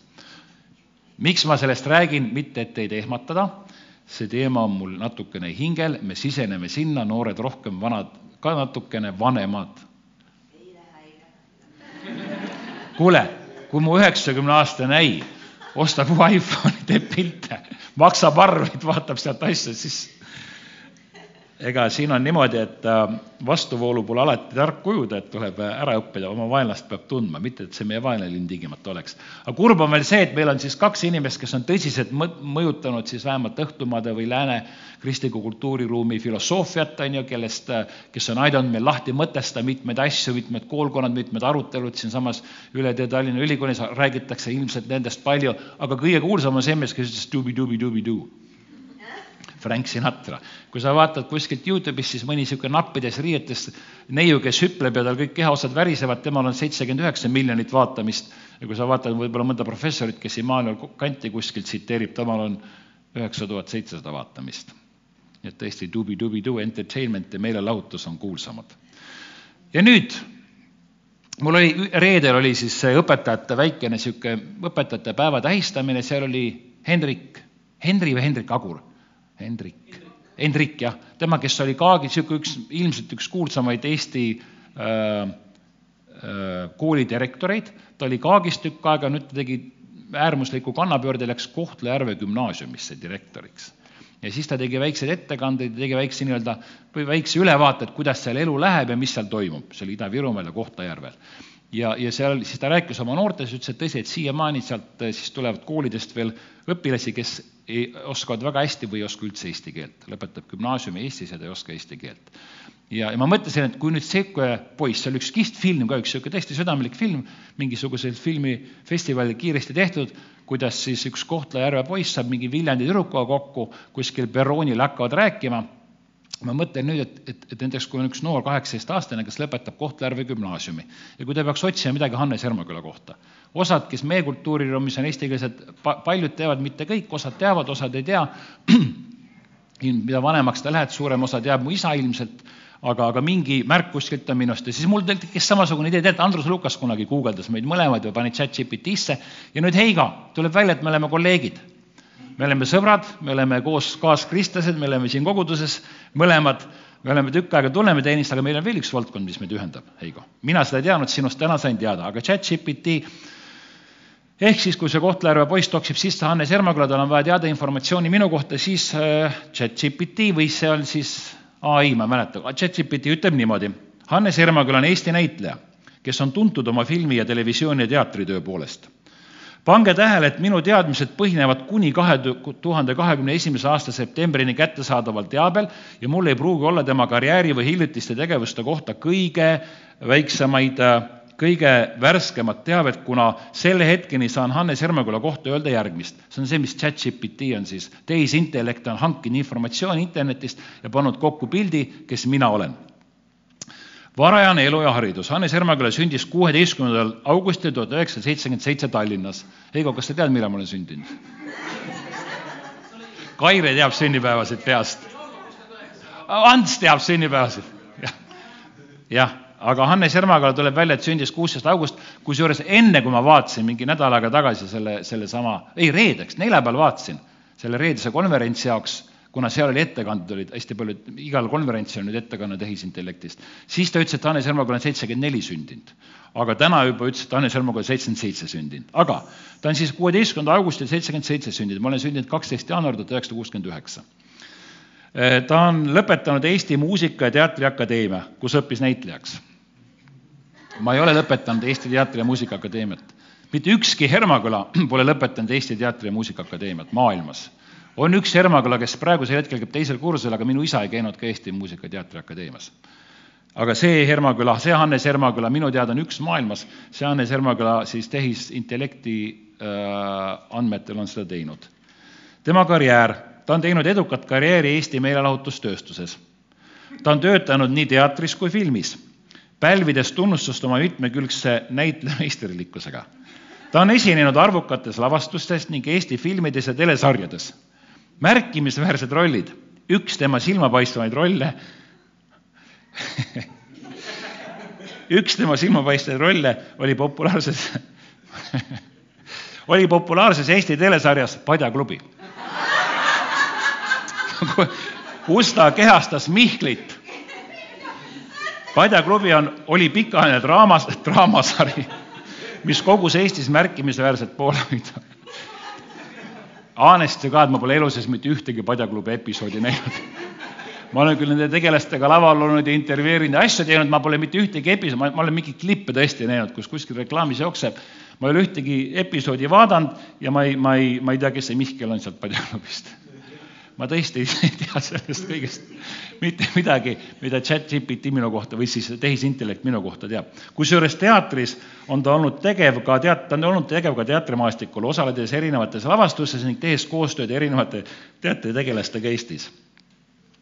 miks ma sellest räägin, mitte et teid ehmatada see teema on mul natukene hingel, me siseneme sinna, noored rohkem, vanad ka natukene, vanemad. kuule, kui mu üheksakümne aastane äi ostab iPhone'i, teeb pilte, maksab arveid, vaatab sealt asju, siis ega siin on niimoodi, et äh, vastuvoolu pole alati tark ujuda, et tuleb ära õppida, oma vaenlast peab tundma, mitte et see meie vaenlane ilmtingimata oleks. aga kurb on veel see, et meil on siis kaks inimest, kes on tõsiselt mõjutanud siis vähemalt Õhtumaade või Lääne kristliku kultuuriruumi filosoofiat, on ju, kellest, äh, kes on aidanud meil lahti mõtestada mitmeid asju, mitmed koolkonnad, mitmed arutelud siinsamas üle tee Tallinna Ülikoolis. Räägitakse ilmselt nendest palju, aga kõige kuulsam on see mees, kes ütles dubi-dubi-dubi-duu Frank Sinatra. kui sa vaatad kuskilt Youtube'ist, siis mõni niisugune nappides riietes neiu, kes hüpleb ja tal kõik kehaosad värisevad, temal on seitsekümmend üheksa miljonit vaatamist ja kui sa vaatad võib-olla mõnda professorit, kes Immanuel Kanti kuskilt tsiteerib, temal on üheksa tuhat seitsesada vaatamist. nii et tõesti dubi-dubi-doo entertainment ja meelelahutus on kuulsamad. ja nüüd mul oli, reedel oli siis õpetajate väikene niisugune õpetajate päeva tähistamine, seal oli Hendrik, Henri või Hendrik Agur Hendrik, Hendrik jah, tema, kes oli ka niisugune üks, ilmselt üks kuulsamaid Eesti äh, äh, koolidirektoreid, ta oli Kaagis tükk aega, nüüd ta tegi äärmusliku kannapöörde, läks Kohtla-Järve gümnaasiumisse direktoriks. ja siis ta tegi väikseid ettekandeid, tegi väikse nii-öelda, või väikse ülevaate, et kuidas seal elu läheb ja mis seal toimub, seal Ida-Virumaal ja Kohtla-Järvel ja, ja seal siis ta rääkis oma noortes, ütles, et tõsi, et siiamaani sealt eh, siis tulevad koolidest veel õpilasi, kes ei, oskavad väga hästi või ei oska üldse eesti keelt, lõpetab gümnaasiumi Eestis ja ta ei oska eesti keelt. ja, ja ma mõtlesin, et kui nüüd sihuke poiss, see oli üks kihvt film ka, üks sihuke tõesti südamlik film, mingisugusel filmifestivalil kiiresti tehtud, kuidas siis üks Kohtla-Järve poiss saab mingi Viljandi tüdrukuga kokku, kuskil perroonil hakkavad rääkima ma mõtlen nüüd, et, et, et näiteks kui on üks noor kaheksateistaastane, kes lõpetab Kohtla-Järve gümnaasiumi ja kui ta peaks otsima midagi Hannes Ermaküla kohta, osad, kes meie kultuuriruumis on eestikeelsed, paljud teavad, mitte kõik, osad teavad, osad ei tea, mida vanemaks sa lähed, suurem osa teab mu isa ilmselt, aga, aga mingi märk kuskilt on minust ja siis mul tekkis samasugune idee, tead, Andrus Lukas kunagi guugeldas meid mõlemaid või pani chat GPT-sse ja nüüd Heiga, tuleb välja, et me oleme kolleegid me oleme sõbrad, me oleme koos kaaskristlased, me oleme siin koguduses mõlemad, me oleme tükk aega tunneme teenist, aga meil on veel üks valdkond, mis meid ühendab, Heigo. mina seda ei teadnud, sinust täna sain teada, aga chat-GPT ehk siis, kui see Kohtla-Järve poiss toksib sisse Hannes Ermaküla, tal on vaja teada informatsiooni minu kohta, siis äh, chat-GPT või see on siis ai, ma ei mäleta, chat-GPT ütleb niimoodi. Hannes Ermaküla on Eesti näitleja, kes on tuntud oma filmi ja televisiooni ja teatritöö poolest pange tähele, et minu teadmised põhinevad kuni kahe tuhande kahekümne esimese aasta septembrini kättesaadaval teabel ja mul ei pruugi olla tema karjääri või hiljutiste tegevuste kohta kõige väiksemaid, kõige värskemat teavet, kuna selle hetkeni saan Hannes Hermeküla kohta öelda järgmist. see on see, mis chat-GPT on siis. tehisintellekt on hankinud informatsiooni internetist ja pannud kokku pildi, kes mina olen varajane elu ja haridus. Hannes Hermaküla sündis kuueteistkümnendal augustil tuhat üheksasada seitsekümmend seitse Tallinnas. Heigo, kas sa tead, millal ma olen sündinud? Kaire teab sünnipäevasid peast. Ants teab sünnipäevasid. jah, jah, aga Hannes Hermaküla tuleb välja, et sündis kuusteist august, kusjuures enne, kui ma vaatasin mingi nädal aega tagasi selle, sellesama, ei reedeks, neljapäeval vaatasin selle reedese konverentsi jaoks kuna seal oli ettekanded, olid hästi palju, igal konverentsil on nüüd ettekanne tehisintellektist, siis ta ütles, et Hannes Ermakul on seitsekümmend neli sündinud. aga täna juba ütles, et Hannes Ermakul on seitsekümmend seitse sündinud, aga ta on siis kuueteistkümnenda augustil seitsekümmend seitse sündinud, ma olen sündinud kaksteist jaanuar tuhat üheksasada kuuskümmend üheksa. ta on lõpetanud Eesti Muusika- ja Teatriakadeemia, kus õppis näitlejaks. ma ei ole lõpetanud Eesti Teatri- ja Muusikaakadeemiat. mitte ükski Hermaküla pole lõpetanud Eesti Teatri- ja Muusikaakadeemiat maailmas on üks Ermaküla, kes praegusel hetkel käib teisel kursusel, aga minu isa ei käinud ka Eesti Muusika- ja Teatriakadeemias. aga see Hermaküla, see Hannes Hermaküla minu teada on üks maailmas, see Hannes Hermaküla siis tehisintellekti äh, andmetel on seda teinud. tema karjäär, ta on teinud edukat karjääri Eesti meelelahutustööstuses. ta on töötanud nii teatris kui filmis, pälvides tunnustust oma mitmekülgse näitlejameisterlikkusega ta on esinenud arvukates lavastustes ning Eesti filmides ja telesarjades märkimisväärsed rollid, üks tema silmapaistvaid rolle üks tema silmapaistvaid rolle oli populaarses oli populaarses Eesti telesarjas Padjaklubi kus ta kehastas Mihklit. Padjaklubi on, oli pikaajaline draamas, draamasari, mis kogus Eestis märkimisväärset poolehoidu Haanest ka, et ma pole elu sees mitte ühtegi Padjaklubi episoodi näinud. ma olen küll nende tegelastega laval olnud ja intervjueerinud ja asju teinud, ma pole mitte ühtegi episoodi, ma olen mingeid klippe tõesti näinud, kus kuskil reklaamis jookseb. ma ei ole ühtegi episoodi vaadanud ja ma ei, ma ei, ma ei tea, kes see Mihkel on sealt Padjaklubist. Ma tõesti ei tea sellest kõigest mitte midagi, mida chat-GPT minu kohta või siis tehisintellekt minu kohta teab. kusjuures teatris on ta olnud tegev ka teat-, ta on olnud tegev ka teatrimaastikul, osaledes erinevates lavastustes ning tehes koostööd erinevate teatritegelaste Eestis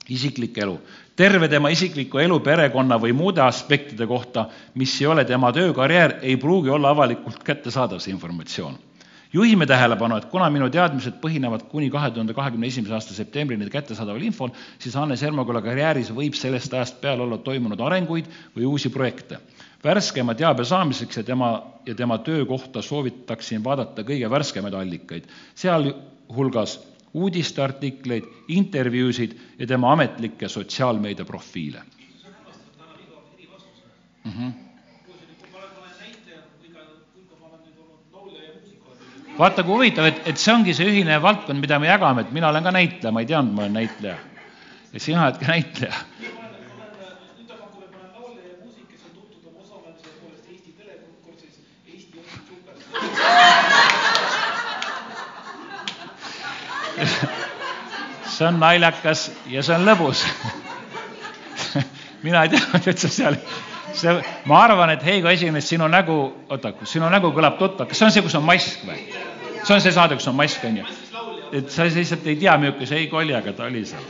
isiklik elu, terve tema isikliku elu, perekonna või muude aspektide kohta, mis ei ole tema töökarjäär, ei pruugi olla avalikult kättesaadav, see informatsioon. Juhime tähelepanu, et kuna minu teadmised põhinevad kuni kahe tuhande kahekümne esimese aasta septembrini kättesaadaval infol, siis Hannes Ermaküla karjääris võib sellest ajast peale olla toimunud arenguid või uusi projekte. värskema teabe saamiseks ja tema, ja tema töö kohta soovitaksin vaadata kõige värskemaid allikaid, sealhulgas uudisteartikleid, intervjuusid ja tema ametlikke sotsiaalmeediaprofiile mm. -hmm. Vaata, kui huvitav, et, et see ongi see ühine valdkond, mida me jagame, et mina olen ka näitleja, ma ei teadnud, ma olen näitleja. ja sina oled ka näitleja see on naljakas ja see on lõbus mina ei teadnud, et sa seal, see, ma arvan, et Heigo esimees, sinu nägu, oota, sinu nägu kõlab tuttavalt, kas see on see, kus on mask või? See on see saade, kus on mask, on ju? et sa lihtsalt ei tea, milline see Heigo oli, aga ta oli seal.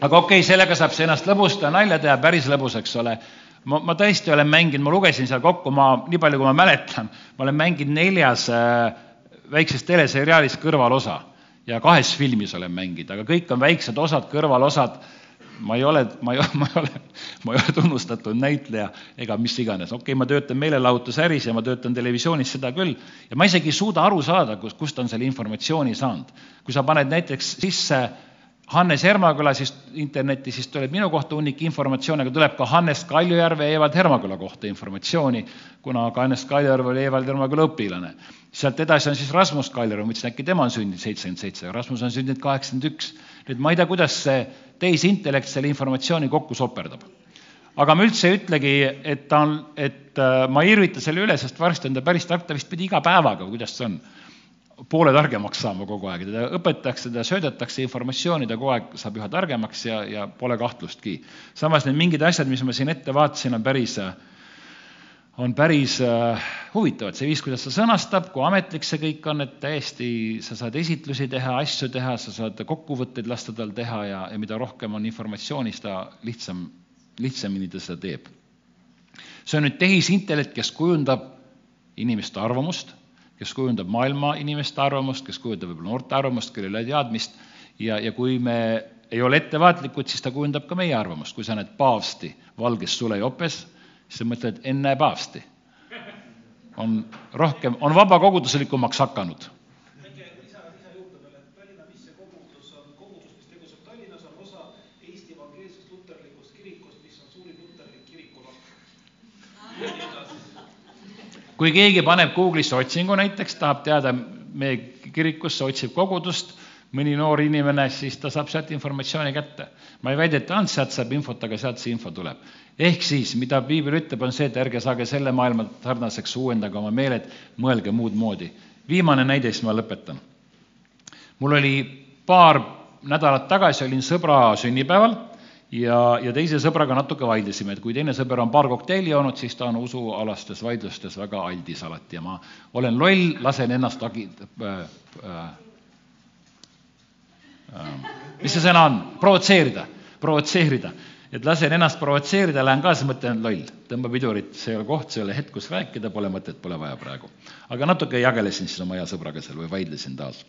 aga okei okay,, sellega saab see ennast lõbustada, nalja teha, päris lõbus, eks ole. ma, ma tõesti olen mänginud, ma lugesin seal kokku, ma, nii palju kui ma mäletan, ma olen mänginud neljas äh, väikses teleseriaalis kõrvalosa ja kahes filmis olen mänginud, aga kõik on väiksed osad, kõrvalosad. Ma ei ole, ma ei, ma ei ole, ma ei ole tunnustatud näitleja ega mis iganes, okei okay,, ma töötan meelelahutusäris ja ma töötan televisioonis, seda küll, ja ma isegi ei suuda aru saada, kus, kust on selle informatsiooni saanud. kui sa paned näiteks sisse Hannes Hermaküla siis internetti, siis tuleb minu kohta hunnik informatsiooni, aga tuleb ka Hannes Kaljujärve ja Evald Hermaküla kohta informatsiooni, kuna ka Hannes Kaljujärv oli Evald Hermaküla õpilane sealt edasi on siis Rasmus Kaljer, ma mõtlesin, äkki tema on sündinud seitsekümmend seitse, Rasmus on sündinud kaheksakümmend üks. Nüüd ma ei tea, kuidas see tehisintellekt selle informatsiooni kokku soperdab. aga ma üldse ei ütlegi, et ta on, et äh, ma ei irvita selle üle, sest varsti on ta päris tark, ta vist pidi iga päevaga, kuidas see on, poole targemaks saama kogu aeg, teda õpetatakse, teda söödetakse informatsiooni, ta kogu aeg saab üha targemaks ja, ja pole kahtlustki. samas need mingid asjad, mis ma siin ette vaatasin, on päris äh, on päris äh, huvitav, et see viis, kuidas ta sõnastab, kui ametlik see kõik on, et täiesti sa saad esitlusi teha, asju teha, sa saad kokkuvõtteid lasta tal teha ja, ja mida rohkem on informatsiooni, seda lihtsam, lihtsamini ta seda teeb. see on nüüd tehisintellekt, kes kujundab inimeste arvamust, kes kujundab maailma inimeste arvamust, kes kujundab võib-olla noorte arvamust, kellel ei ole teadmist ja, ja kui me ei ole ettevaatlikud, siis ta kujundab ka meie arvamust, kui sa näed paavsti valges sulejopes siis sa mõtled, ennäe paavsti. on rohkem, on vabakoguduslikummaks hakanud. kui keegi paneb Google'isse otsingu näiteks, tahab teada meie kirikusse, otsib kogudust mõni noor inimene, siis ta saab sealt informatsiooni kätte. ma ei väida, et ainult sealt saab infot, aga sealt see info tuleb. ehk siis, mida piibel ütleb, on see, et ärge saage selle maailma sarnaseks, uuendage oma meeled, mõelge muud moodi. viimane näide, siis ma lõpetan. mul oli paar nädalat tagasi, olin sõbra sünnipäeval ja, ja teise sõbraga natuke vaidlesime, et kui teine sõber on paar kokteili joonud, siis ta on usualastes vaidlustes väga aldis alati ja ma olen loll, lasen ennast agi- äh,, äh, mis see sõna on, provotseerida, provotseerida. et lasen ennast provotseerida, lähen kaasa, mõtlen loll, tõmba pidurit, see ei ole koht, see ei ole hetk, kus rääkida, pole mõtet, pole vaja praegu. aga natuke jagelesin siis oma hea sõbraga seal või vaidlesin taas.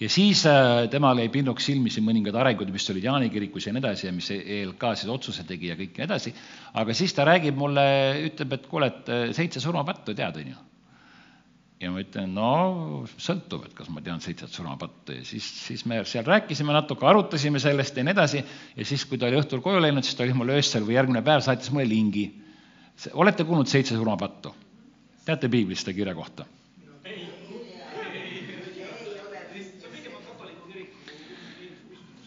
ja siis äh, temal jäi pinnuks silmi siin mõningad arengud, mis olid Jaani kirikus ja nii edasi ja mis ELK siis otsuse tegi ja kõik nii edasi, aga siis ta räägib mulle, ütleb, et kuule, et äh, seitse surmapattu tead, on ju ja ma ütlen, no sõltub, et kas ma tean seitset surmapattu ja siis, siis me seal rääkisime natuke, arutasime sellest ja nii edasi ja siis, kui ta oli õhtul koju läinud, siis ta oli mulle öösel või järgmine päev saatis mulle lingi. olete kuulnud seitse surmapattu? teate piiblist seda kirja kohta?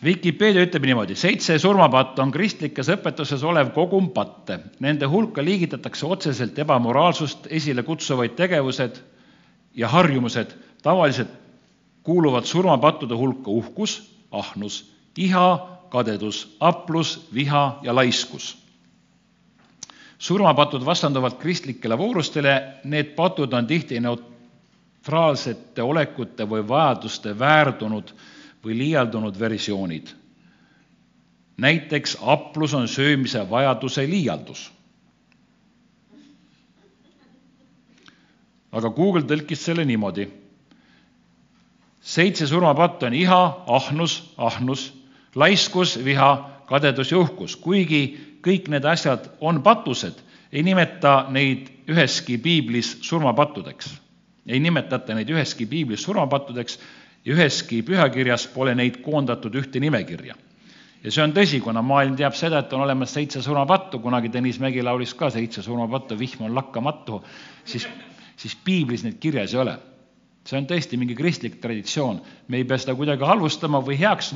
Vikipeedia ütleb niimoodi, seitse surmapattu on kristlikes õpetuses olev kogum patte. Nende hulka liigitatakse otseselt ebamoraalsust esile kutsuvaid tegevused ja harjumused. tavaliselt kuuluvad surmapattude hulka uhkus, ahnus, iha, kadedus, aplus, viha ja laiskus. surmapatud vastanduvad kristlikele voorustele, need patud on tihti neutraalsete olekute või vajaduste väärdunud või liialdunud versioonid. näiteks aplus on söömise vajaduse liialdus. Aga Google tõlkis selle niimoodi. seitse surmapattu on iha, ahnus, ahnus, laiskus, viha, kadedus ja uhkus, kuigi kõik need asjad on patused, ei nimeta neid üheski piiblis surmapattudeks. ei nimetata neid üheski piiblis surmapattudeks ja üheski pühakirjas pole neid koondatud ühte nimekirja. ja see on tõsi, kuna maailm teab seda, et on olemas seitse surmapattu, kunagi Tõnis Mägi laulis ka seitse surmapattu, vihm on lakkamatu, siis, siis piiblis neid kirjas ei ole see on tõesti mingi kristlik traditsioon, me ei pea seda kuidagi halvustama või heaks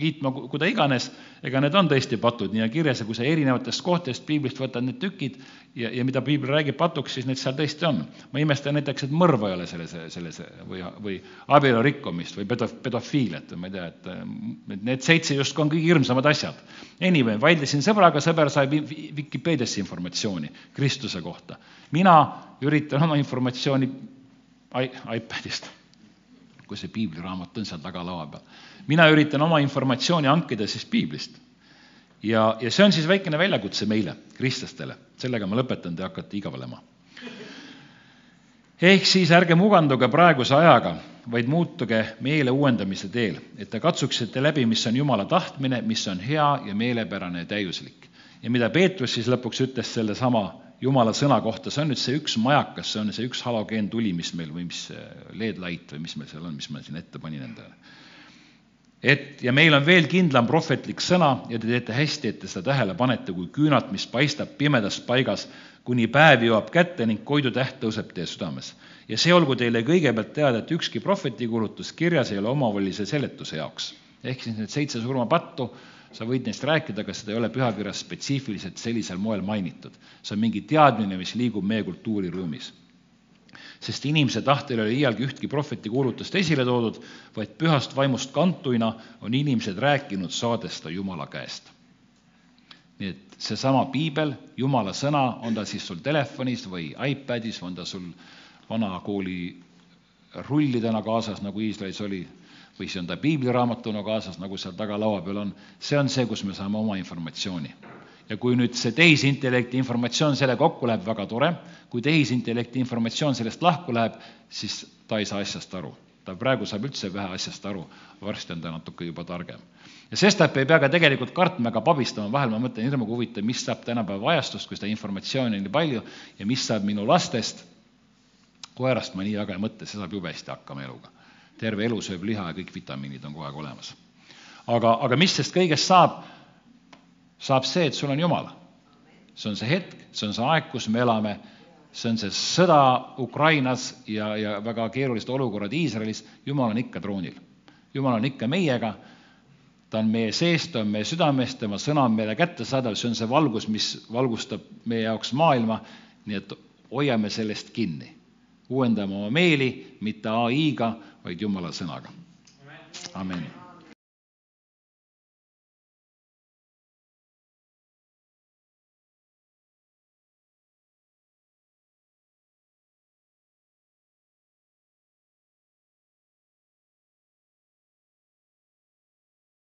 kiitma, kuida iganes, ega need on tõesti patud nii on kirjas ja kui sa erinevatest kohtadest piiblist võtad need tükid ja, ja mida piibel räägib patuks, siis need seal tõesti on. ma imestan näiteks, et mõrva ei ole selles, selles või, või abielu rikkumist või pedo-, pedofiiliat või ma ei tea, et need seitse justkui on kõige hirmsamad asjad. Anyway, vaidlesin sõbraga, sõber sai Vikipeediasse informatsiooni Kristuse kohta. mina üritan oma informatsiooni iPadist, kui see piibliraamat on seal tagalaua peal. mina üritan oma informatsiooni hankida siis piiblist. ja, ja see on siis väikene väljakutse meile, kristlastele, sellega ma lõpetan, te hakkate igavlema. ehk siis ärge muganduge praeguse ajaga, vaid muutuge meele uuendamise teel, et te katsuksite läbi, mis on Jumala tahtmine, mis on hea ja meelepärane ja täiuslik. ja mida Peetrus siis lõpuks ütles sellesama jumala sõna kohta, see on nüüd see üks majakas, see on see üks halogeentuli, mis meil või mis LED-light või mis meil seal on, mis ma siin ette panin endale. et ja meil on veel kindlam prohvetlik sõna ja te teete hästi, et te seda tähele panete kui küünalt, mis paistab pimedas paigas, kuni päev jõuab kätte ning Koidu täht tõuseb teie südames. ja see olgu teile kõigepealt teada, et ükski prohvetikuulutus kirjas ei ole omavolilise seletuse jaoks. ehk siis need seitse surmapattu sa võid neist rääkida, aga seda ei ole pühakirjas spetsiifiliselt sellisel moel mainitud. see on mingi teadmine, mis liigub meie kultuuriruumis. sest inimese tahtel ei ole iialgi ühtki prohveti kuulutust esile toodud, vaid pühast vaimust kantuina on inimesed rääkinud, saades ta Jumala käest. nii et seesama piibel, Jumala sõna, on ta siis sul telefonis või iPadis, on ta sul vana kooli rullidena kaasas, nagu Iisraelis oli või see on ta piibliraamatuna kaasas, nagu seal tagalaua peal on, see on see, kus me saame oma informatsiooni. ja kui nüüd see tehisintellekti informatsioon selle kokku läheb, väga tore, kui tehisintellekti informatsioon sellest lahku läheb, siis ta ei saa asjast aru. ta praegu saab üldse vähe asjast aru, varsti on ta natuke juba targem. ja sestap ei pea ka tegelikult kartma ega pabistama, vahel ma mõtlen hirmu huvitav, mis saab tänapäeva ajastust, kui seda informatsiooni on nii palju ja mis saab minu lastest, koerast ma nii väga ei mõtle, see saab jube hästi hakkama eluga terve elu sööb liha ja kõik vitamiinid on kogu aeg olemas. aga, aga mis sest kõigest saab? saab see, et sul on Jumal. see on see hetk, see on see aeg, kus me elame, see on see sõda Ukrainas ja, ja väga keerulised olukorrad Iisraelis, Jumal on ikka troonil. Jumal on ikka meiega, ta on meie sees, ta on meie südames, tema sõna on meile kättesaadav, see on see valgus, mis valgustab meie jaoks maailma, nii et hoiame sellest kinni. Uuendame oma meeli, mitte ai-ga, vaid Jumala sõnaga. amen